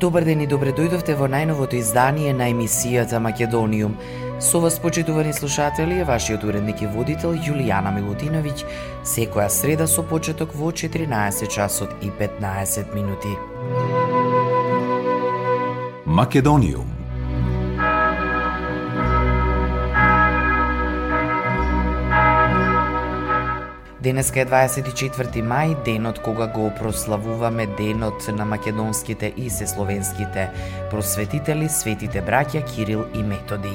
Добар ден и добре дојдовте во најновото издание на емисијата Македониум. Со вас, почитувани слушатели, е вашиот уредник и водител Јулијана Милутиновиќ, секоја среда со почеток во 14 часот и 15 минути. Македониум. Денеска е 24 мај, денот кога го прославуваме денот на македонските и сесловенските просветители, светите браќа Кирил и Методи.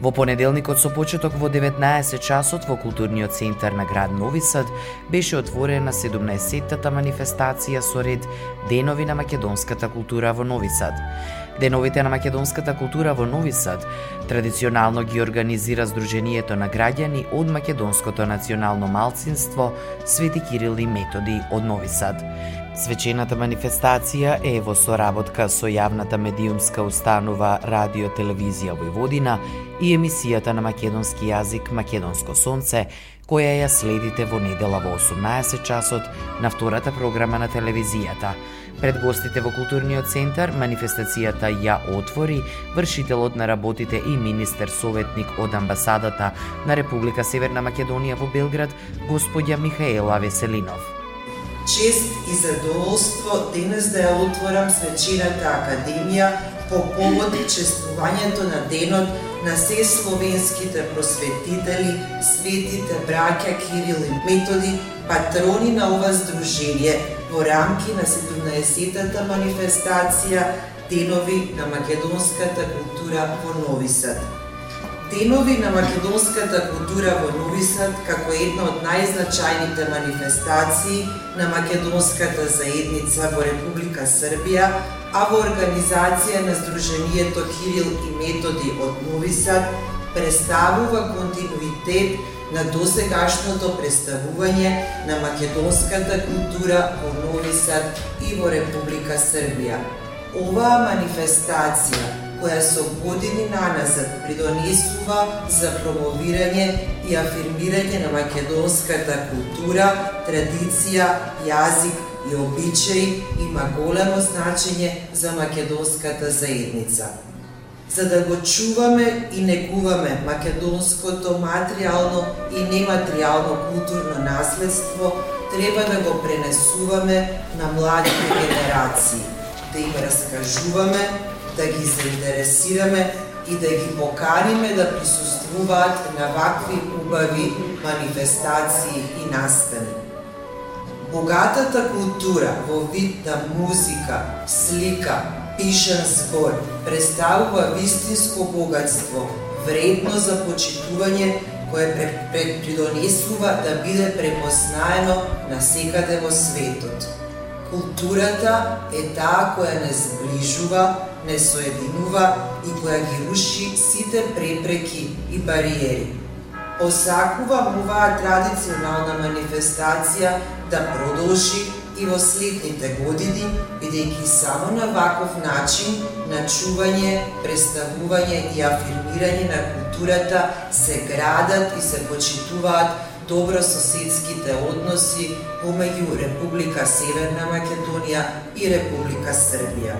Во понеделникот со почеток во 19 часот во културниот центар на град Нови Сад беше отворена 17-тата манифестација со ред Денови на македонската култура во Нови Сад. Деновите на македонската култура во Нови Сад традиционално ги организира Сдруженијето на граѓани од македонското национално малцинство Свети Кирил и Методи од Нови Сад. Свечената манифестација е во соработка со јавната медиумска установа Радио Телевизија Војводина и емисијата на македонски јазик Македонско сонце, која ја следите во недела во 18 часот на втората програма на телевизијата. Пред гостите во културниот центар манифестацијата ја отвори вршителот на работите и министер советник од амбасадата на Република Северна Македонија во Белград, господја Михаела Веселинов. Чест и задоволство денес да ја отворам свечената академија по повод чествувањето на денот на се словенските просветители, светите браќа Кирил и Методи, патрони на ова здружение во рамки на 17-тата манифестација Денови на македонската култура во Нови Сад. Денови на македонската култура во Нови Сад како една од најзначајните манифестации на македонската заедница во Република Србија, а во организација на Сдруженијето Кирил и Методи од Нови Сад представува континуитет на досегашното представување на македонската култура во Нови Сад и во Република Србија. Оваа манифестација која со години наназад придонесува за промовирање и афирмирање на македонската култура, традиција, јазик и обичаи има големо значење за македонската заедница. За да го чуваме и негуваме македонското материјално и нематеријално културно наследство, треба да го пренесуваме на младите генерации, да им раскажуваме да ги заинтересираме и да ги поканиме да присуствуваат на вакви убави манифестации и настани. Богатата култура во вид на музика, слика, пишен збор представува вистинско богатство, вредно за почитување кое придонесува да биде препознаено на секаде во светот. Културата е таа која не сближува, не соединува и која ги руши сите препреки и бариери. Осакувам оваа традиционална манифестација да продолжи и во следните години, бидејќи само на ваков начин на чување, представување и афирмирање на културата се градат и се почитуваат добрососедските односи помеѓу Република Северна Македонија и Република Србија.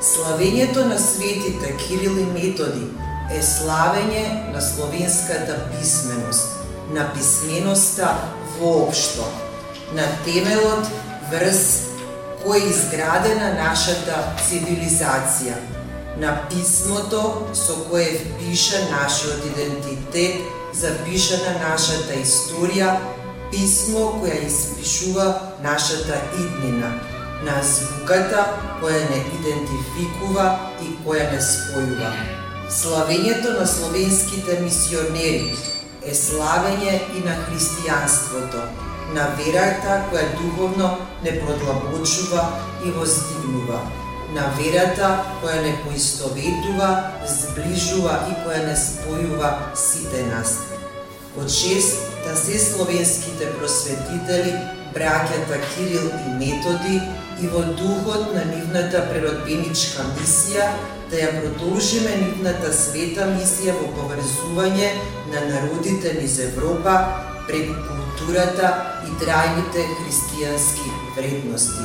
Славењето на светите Кирил и Методи е славење на словенската писменост, на писменоста воопшто, на темелот врз кој е изградена нашата цивилизација, на писмото со кое впиша нашиот идентитет запишана нашата историја, писмо која испишува нашата иднина. на звуката која не идентификува и која не спојува. Славењето на словенските мисионери е славење и на христијанството, на верата која духовно не продлабочува и воздигнува, на верата која не поистоветува, зближува и која не спојува сите нас. Од шест да се словенските просветители, браќата Кирил и Методи, и во духот на нивната природбеничка мисија да ја продолжиме нивната света мисија во поврзување на народите низ Европа преку културата и трајните христијански вредности.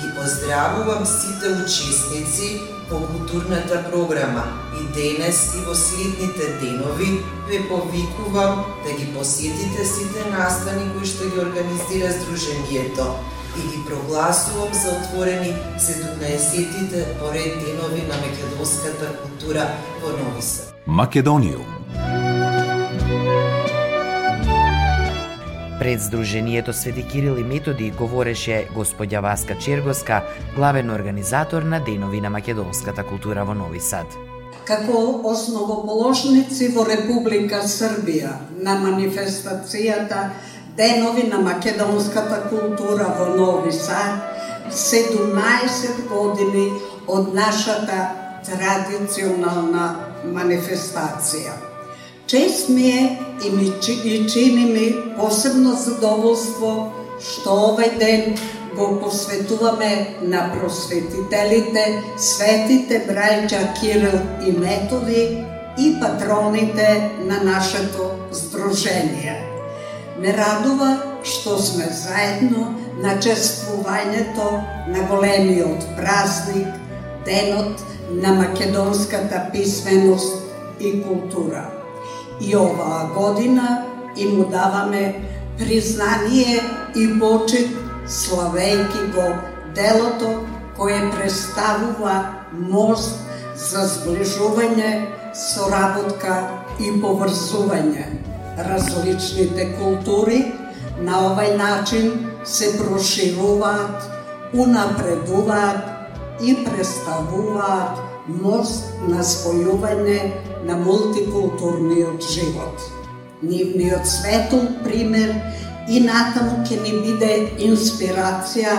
Ги поздравувам сите учесници по културната програма и денес и во следните денови ве повикувам да ги посетите сите настани кои што ги организира Сдруженијето и ги прогласувам за отворени 17-тите поред денови на македонската култура во Нови Сад. Македониум. Пред Сдруженијето Свети Кирил и Методи говореше господја Васка Чергоска, главен организатор на Денови на македонската култура во Нови Сад. Како основоположници во Република Србија на манифестацијата Денови на македонската култура во Нови Сад, 17 години од нашата традиционална манифестација. Чест ми е и ми и чини ми посебно задоволство што овај ден го посветуваме на просветителите, светите браќа Кирил и Методи и патроните на нашето здружение. Ме радува што сме заедно на чествувањето на големиот празник, денот на македонската писменост и култура. И оваа година и му даваме признание и почет славејки го делото кое представува мост за сближување, соработка и поврзување. Различните култури, на овај начин се прошируваат, унапредуваат и представуваат мост на спојување на мултикултурниот живот. Нивниот светол пример и натаму ќе ни биде инспирација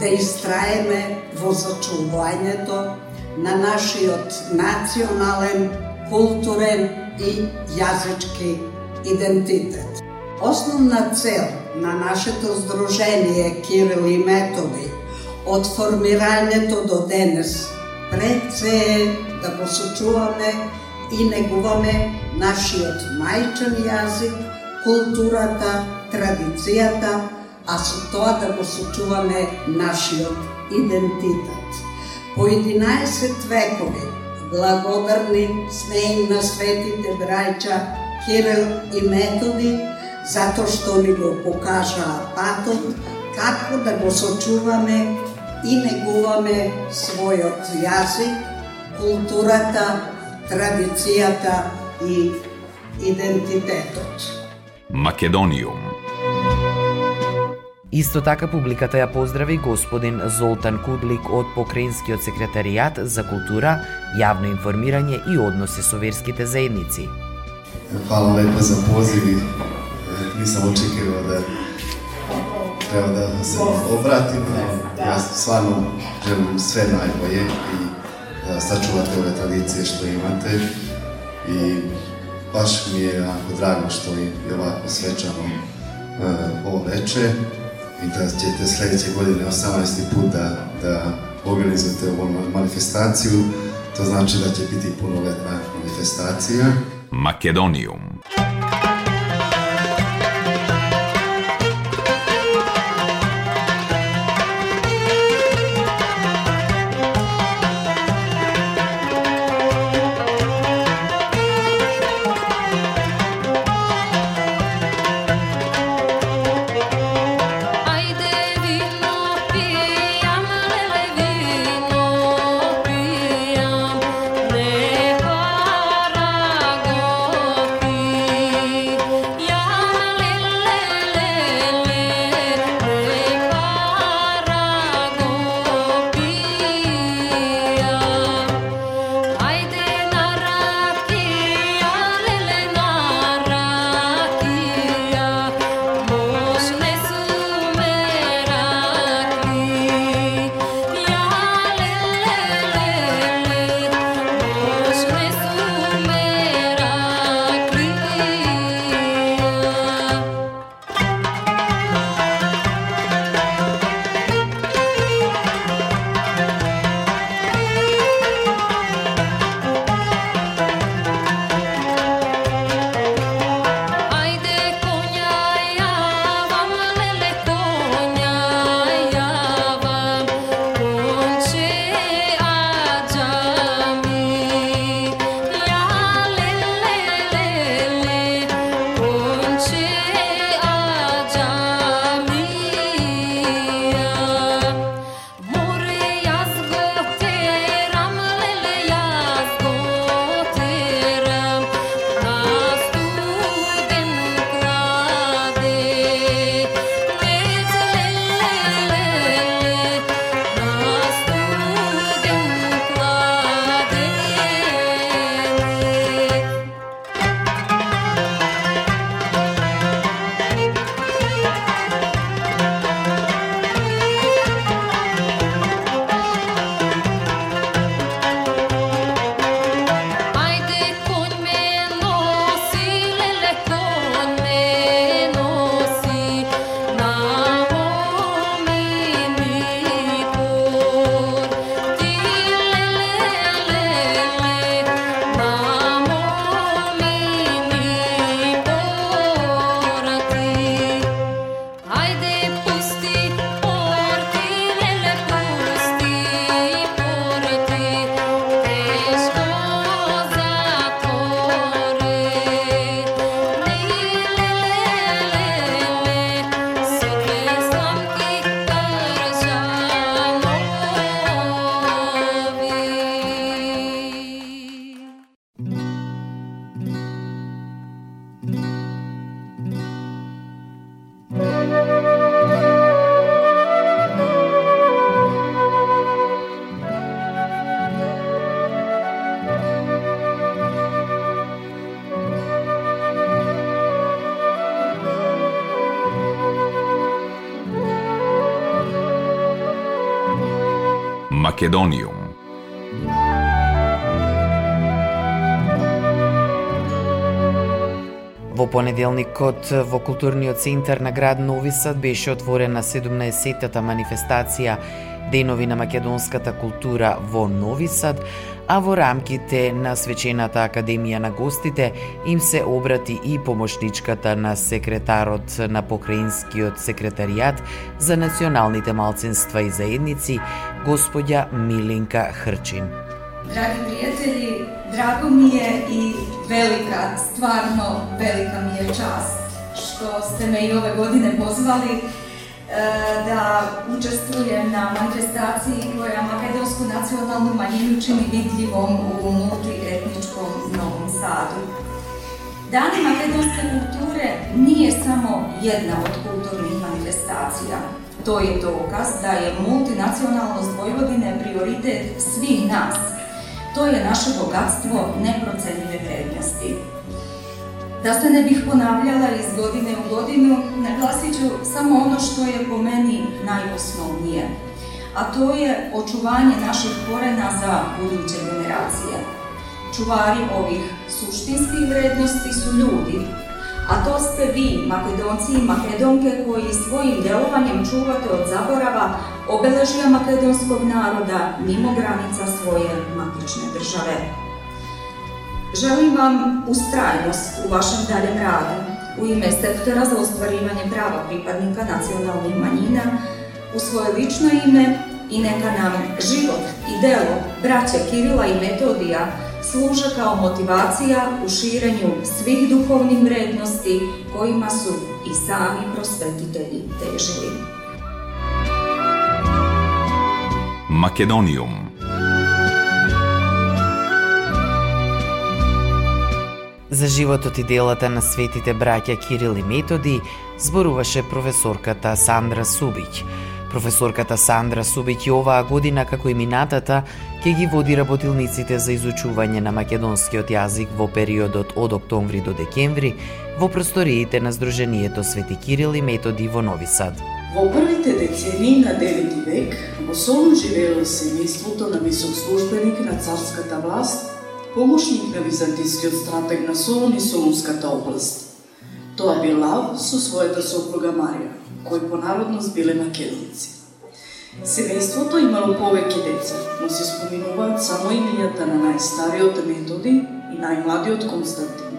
да истраеме во зачувањето на нашиот национален, културен и јазички идентитет. Основна цел на нашето здружение Кирил и Методи од формирањето до денес пред се е да го сочуваме и негуваме нашиот мајчен јазик, културата, традицијата, а со тоа да го сочуваме нашиот идентитет. По 11 векови благодарни сме им на светите брајча Кирил и Методи, затоа што ни го покажаа патот како да го сочуваме и негуваме својот јазик, културата, традицијата и идентитетот. Македониум. Исто така публиката ја поздрави господин Золтан Кудлик од Покраинскиот секретаријат за култура, јавно информирање и односи со верските заедници. Lepa za poziv i nisam očekivao da treba da se obratim. ja stvarno želim sve najbolje i e, da sačuvate ove tradicije što imate i baš mi je jako drago što je ovako svečano e, ovo veče i da ćete sljedeće godine 18. put da, da organizujete ovu manifestaciju, to znači da će biti punoletna manifestacija. Makedonijum Македониум. Во понеделникот во културниот центар на град Нови Сад беше отворена 17-тата манифестација Денови на македонската култура во Нови Сад, а во рамките на Свечената академија на гостите им се обрати и помошничката на секретарот на покраинскиот секретаријат за националните малцинства и заедници, gospođa Milinka Hrčin. Dragi prijatelji, drago mi je i velika, stvarno velika mi je čast što ste me i ove godine pozvali e, da učestvujem na manifestaciji koja makedonsku nacionalnu manjinu čini vidljivom u multietničkom Novom Sadu. Dani makedonske kulture nije samo jedna od kulturnih manifestacija. To je dokaz da je multinacionalnost Vojvodine prioritet svih nas. To je naše bogatstvo neprocenjive vrednosti. Da se ne bih ponavljala iz godine u godinu, naglasit ću samo ono što je po meni najosnovnije, a to je očuvanje naših korena za buduće generacije. Čuvari ovih suštinskih vrednosti su ljudi, a to ste vi, makedonci i makedonke, koji svojim delovanjem čuvate od zaborava obeležja makedonskog naroda mimo granica svoje matične države. Želim vam ustrajnost u vašem daljem radu u ime sektora za ostvarivanje prava pripadnika nacionalnih manjina u svoje lično ime i neka nam život i delo braće Kirila i Metodija služe kao motivacija u širenju svih duhovnih vrednosti kojima su i sami prosvetitelji težili. Македониум За животот и делата на светите браќа Кирил и Методи зборуваше професорката Сандра Субиќ. Професорката Сандра Субиќ оваа година, како и минатата, ќе ги води работилниците за изучување на македонскиот јазик во периодот од октомври до декември во просториите на Сдруженијето Свети Кирил и Методи во Нови Сад. Во првите децени на 9 век во Солун живеело семејството на висок службеник на царската власт помошник на византискиот стратег на Солун и Солунската област. Тоа бил Лав со својата сопруга Марија, кои по народност биле македонци. Семејството имало повеќе деца, но се споминуваат само имењата на најстариот Методи и најмладиот Константин.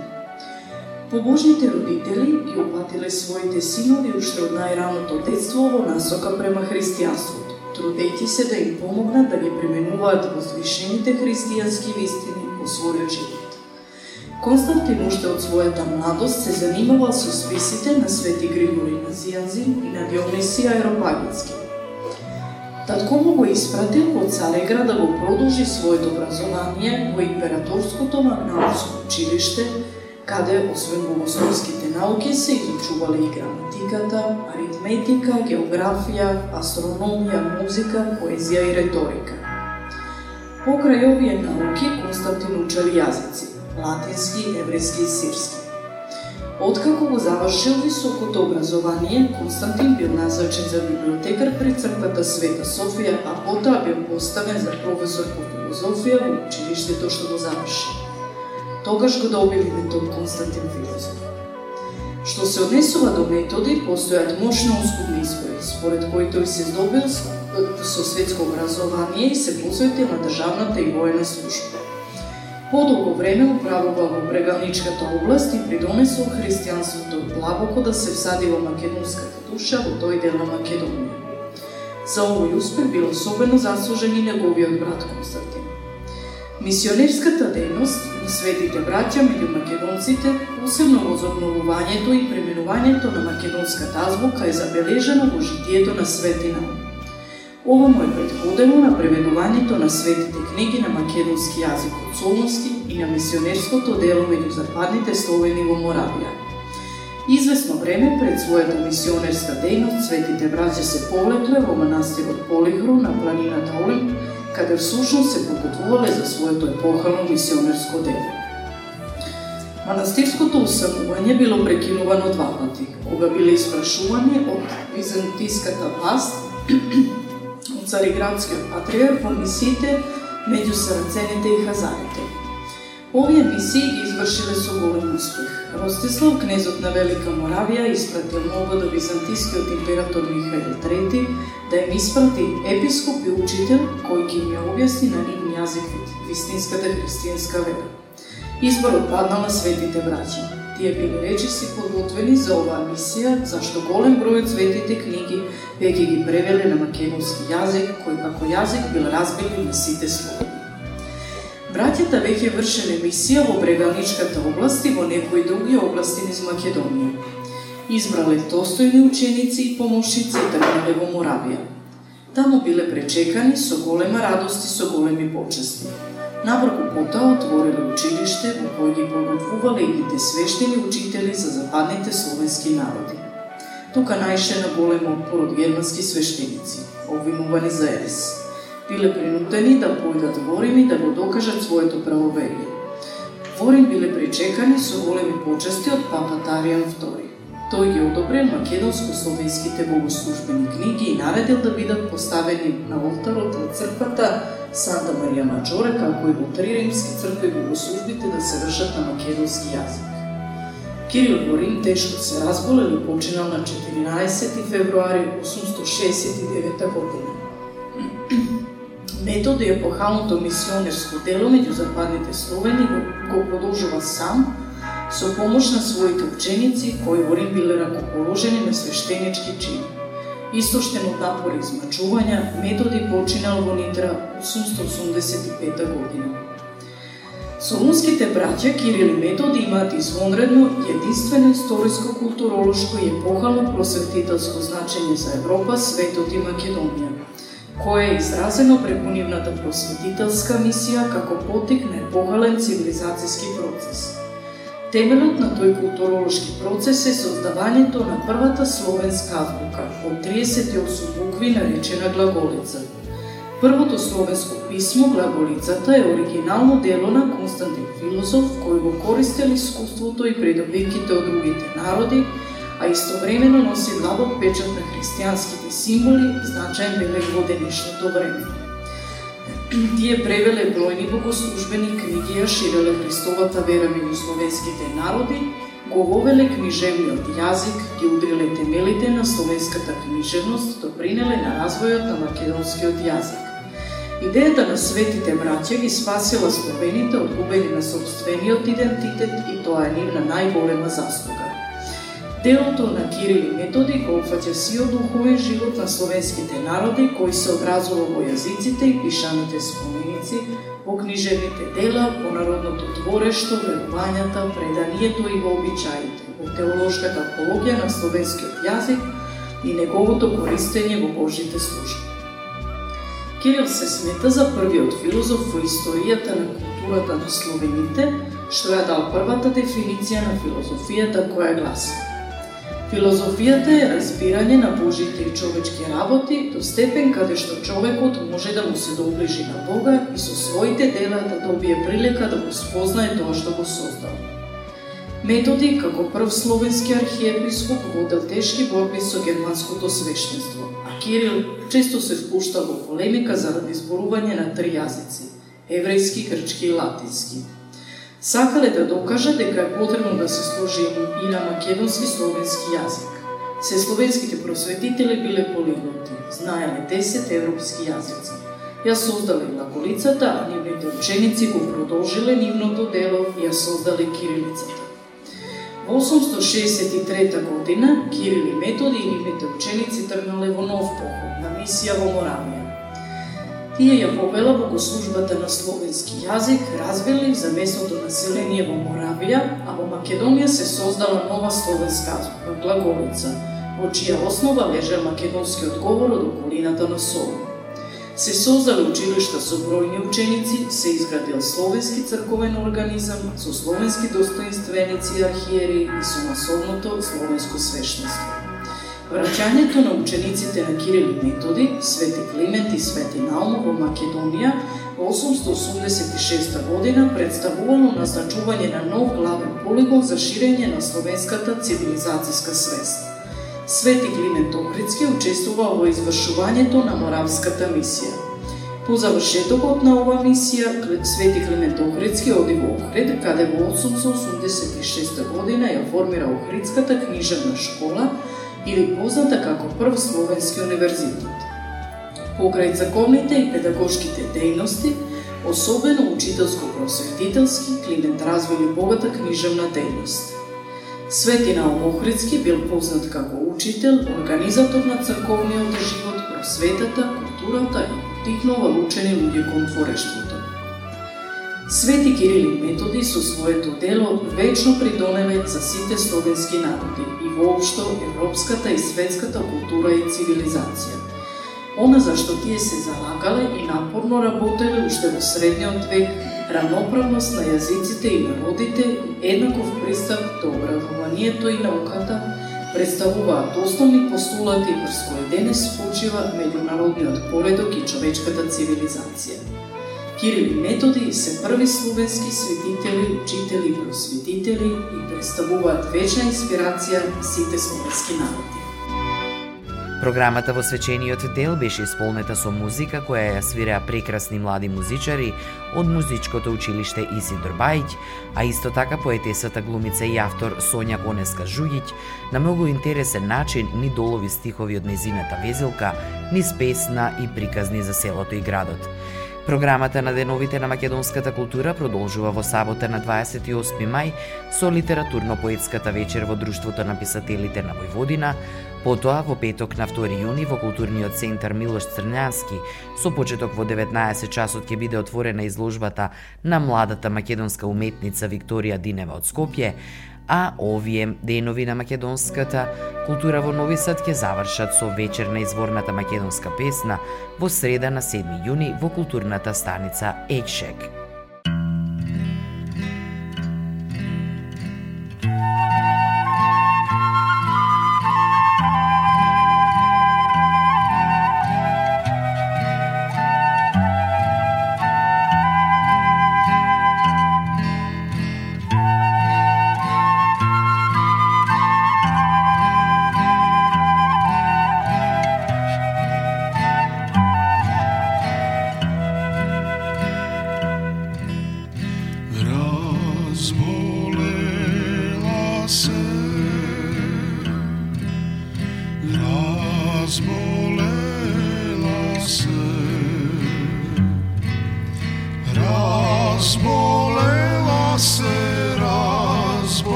Побожните родители ги упатиле своите синови уште од најраното детство во насока према христијанството, трудејќи се да им помогнат да ги пременуваат возвишените христијански вистини во својот живот. Константин уште од својата младост се занимавал со списите на Свети Григори Назијанзин и на Дионисија Аеропагински. Татко му го испратил во Цареград да го продолжи своето образование во Императорското магнаутско училиште, каде, освен богословските науки, се изучувале и граматиката, аритметика, географија, астрономија, музика, поезија и реторика. Покрај овие науки, Константин учел јазици – латински, еврејски и сирски. Откако го завршил високото образование, Константин бил назначен за библиотекар при црквата Света Софија, а потоа бил поставен за професор по филозофија во училиштето што го заврши. Тогаш го добил името Константин Филозоф. Што се однесува до методи, постојат мощно оскудни избори, според кои тој се здобил со светско образование и се посветил на државната и воена служба. Подолго време управува во прегалничката област и придонесол христијанството длабоко да се всади во македонската душа во тој дел на Македонија. За овој успех бил особено заслужен и неговиот брат Константин. Мисионерската дејност на светите браќа меѓу македонците, посебно во обновувањето и пременувањето на македонската азбука е забележено во житието на Светина Ова му е предходено на преведувањето на светите книги на македонски јазик од Солунски и на мисионерското дело меѓу западните словени во Моравија. Известно време пред својата мисионерска дејност, светите браќа се повлекле во манастирот Полихру на планината Олимп, каде всушност се подготвувале за своето епохално мисионерско дело. Манастирското усамување било прекинувано два пати, кога биле испрашувани од византиската власт цариградскиот патриарх во мисиите меѓу сарацените и хазарите. Овие мисии ги извршиле со голем успех. Ростислав, кнезот на Велика Моравија, испратил молба до византискиот император Михаил III да им испрати епископ и учител кој ги им објасни на нивни јазик вистинската христијанска вера. Изборот паднал на светите браќа. Тие били речиси подготвени за оваа мисија, зашто голем број од светите книги веќе ги превеле на македонски јазик, кој како јазик бил разбили на сите слови. Браќата веќе вршеле мисија во брегалничката област и во некои други области низ Македонија. Избрале достојни ученици и помошници и тргнале во Моравија. Таму биле пречекани со голема радост и со големи почести. Набрку потоа отвориле училиште во кој ги подготвувале идните свештени учители за западните словенски народи. Тука најше на голем отпор од германски свештеници, обвинувани за ерес. Биле принудени да појдат во Рим и да го докажат своето правоверие. Во Рим биле причекани со големи почести од папа Таријан II. Тој ги одобрил македонско-словенските богослужбени книги и наредил да бидат поставени на олтарот на црквата Санта Марија Маджоре, како и во три римски цркви богослужбите да се вршат на македонски јазик. Кирил во Рим тешко се разболел и починал на 14 февруари 869 година. Метод е епохалното мисионерско дело меѓу западните словени го, го продолжува сам, со помош на своите ученици, кои во Рим биле ракоположени на свештенички чин, Истоштен од напори измачувања, методи починал во Нитра 885 година. Солунските браќа Кирил и Методи имаат извонредно и единствено историско-културолошко и епохално просветителско значење за Европа, светот и Македонија, кое е изразено преку нивната просветителска мисија како потик на епохален цивилизацијски процес. Темелот на тој културолошки процес е создавањето на првата словенска азбука од 38 букви наречена глаголица. Првото словенско писмо, глаголицата, е оригинално дело на Константин Филозоф, кој го користел искуството и предобиките од другите народи, а истовремено носи длабок печат на христијанските символи, значаен белег во денешното време. Тие превеле бројни богослужбени книги, ја ширеле Христовата вера меѓу словенските народи, го вовеле книжевниот јазик, ги удриле темелите на словенската книжевност, допринеле на развојот на македонскиот јазик. Идејата на светите браќа ги спасила словените од губење на собствениот идентитет и тоа е нивна најголема заслуга. Делото на Кирил и Методи го опфаќа сиот духовен живот на словенските народи, кој се образува во јазиците и пишаните споменици, во книжевните дела, во народното творешто, верувањата, преданието и во обичаите, во теолошката апологија на словенскиот јазик и неговото користење во Божите служби. Кирил се смета за првиот филозоф во историјата на културата на словените, што ја дал првата дефиниција на филозофијата која гласи Филозофијата е разбирање на Божите и човечки работи до степен каде што човекот може да му се доближи на Бога и со своите дела да добие прилика да го спознае тоа што го создал. Методи, како прв словенски архиепископ, водел тешки борби со германското свештенство, а Кирил често се впуштал во полемика заради зборување на три јазици – еврејски, грчки и латински – Сакале да докаже дека е потребно да се сложи и на македонски словенски јазик. Се словенските просветители биле полиглоти, знаеле 10 европски јазици. Ја создале глаголицата, а нивните ученици го продолжиле нивното дело и ја создале кирилицата. Во 863 година Кирил и Методи и нивните ученици тргнале во нов поход на мисија во Моравија. Тие ја повела богослужбата на словенски јазик, развили за местното население во Моравија, а во Македонија се создала нова словенска азбука, глаголица, во чија основа лежа македонскиот говор од околината на Солун. Се создали училишта со бројни ученици, се изградил словенски црковен организам со словенски достоинственици и архиери и со масовното словенско свешенство. Враќањето на учениците на Кирил и Методи, Свети Климент и Свети Наум во Македонија во 886 година представувало назначување на нов главен полигон за ширење на словенската цивилизацијска свест. Свети Климент Охридски учествувал во извршувањето на Моравската мисија. По завршетокот на оваа мисија, Свети Климент Охридски оди во Охрид, каде во 886 година ја формира Охридската книжевна школа, или позната како прв словенски универзитет. Покрај црковните и педагошките дејности, особено учителско-просветителски, Климент развили богата книжевна дејност. Светина Наум Охридски бил познат како учител, организатор на црковниот живот, просветата, културата и потикнува учени луѓе кон творештвото. Свети Кирил и Методи со своето дело вечно придонеле за сите словенски народи и воопшто европската и светската култура и цивилизација. Она зашто тие се залагале и напорно работеле уште во средниот век, равноправност на јазиците и народите, еднаков пристап до образованието и науката, представуваат основни постулати врз кои денес почива меѓународниот поредок и човечката цивилизација. Кирил и Методи се први словенски светители, учители и просветители и представуваат вечна инспирација на сите словенски народи. Програмата во свечениот дел беше исполнета со музика која ја свиреа прекрасни млади музичари од музичкото училиште Исидор Бајќ, а исто така поетесата глумица и автор Сонја Конеска Жуѓиќ на многу интересен начин ни долови стихови од незината везелка, ни песна и приказни за селото и градот. Програмата на Деновите на македонската култура продолжува во сабота на 28 мај со литературно-поетската вечер во Друштвото на писателите на Војводина, потоа во петок на 2 јуни во културниот центар Милош Црњански со почеток во 19 часот ќе биде отворена изложбата на младата македонска уметница Викторија Динева од Скопје, а овие денови на македонската култура во Нови Сад ќе завршат со вечер на изворната македонска песна во среда на 7 јуни во културната станица Екшек.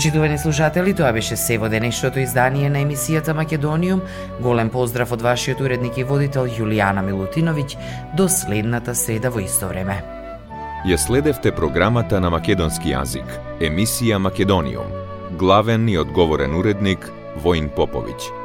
Почитувани слушатели, тоа беше се во денешното издание на емисијата Македониум. Голем поздрав од вашиот уредник и водител Јулијана Милутиновиќ до следната среда во исто време. Ја следевте програмата на македонски јазик, емисија Македониум. Главен и одговорен уредник Воин Поповиќ.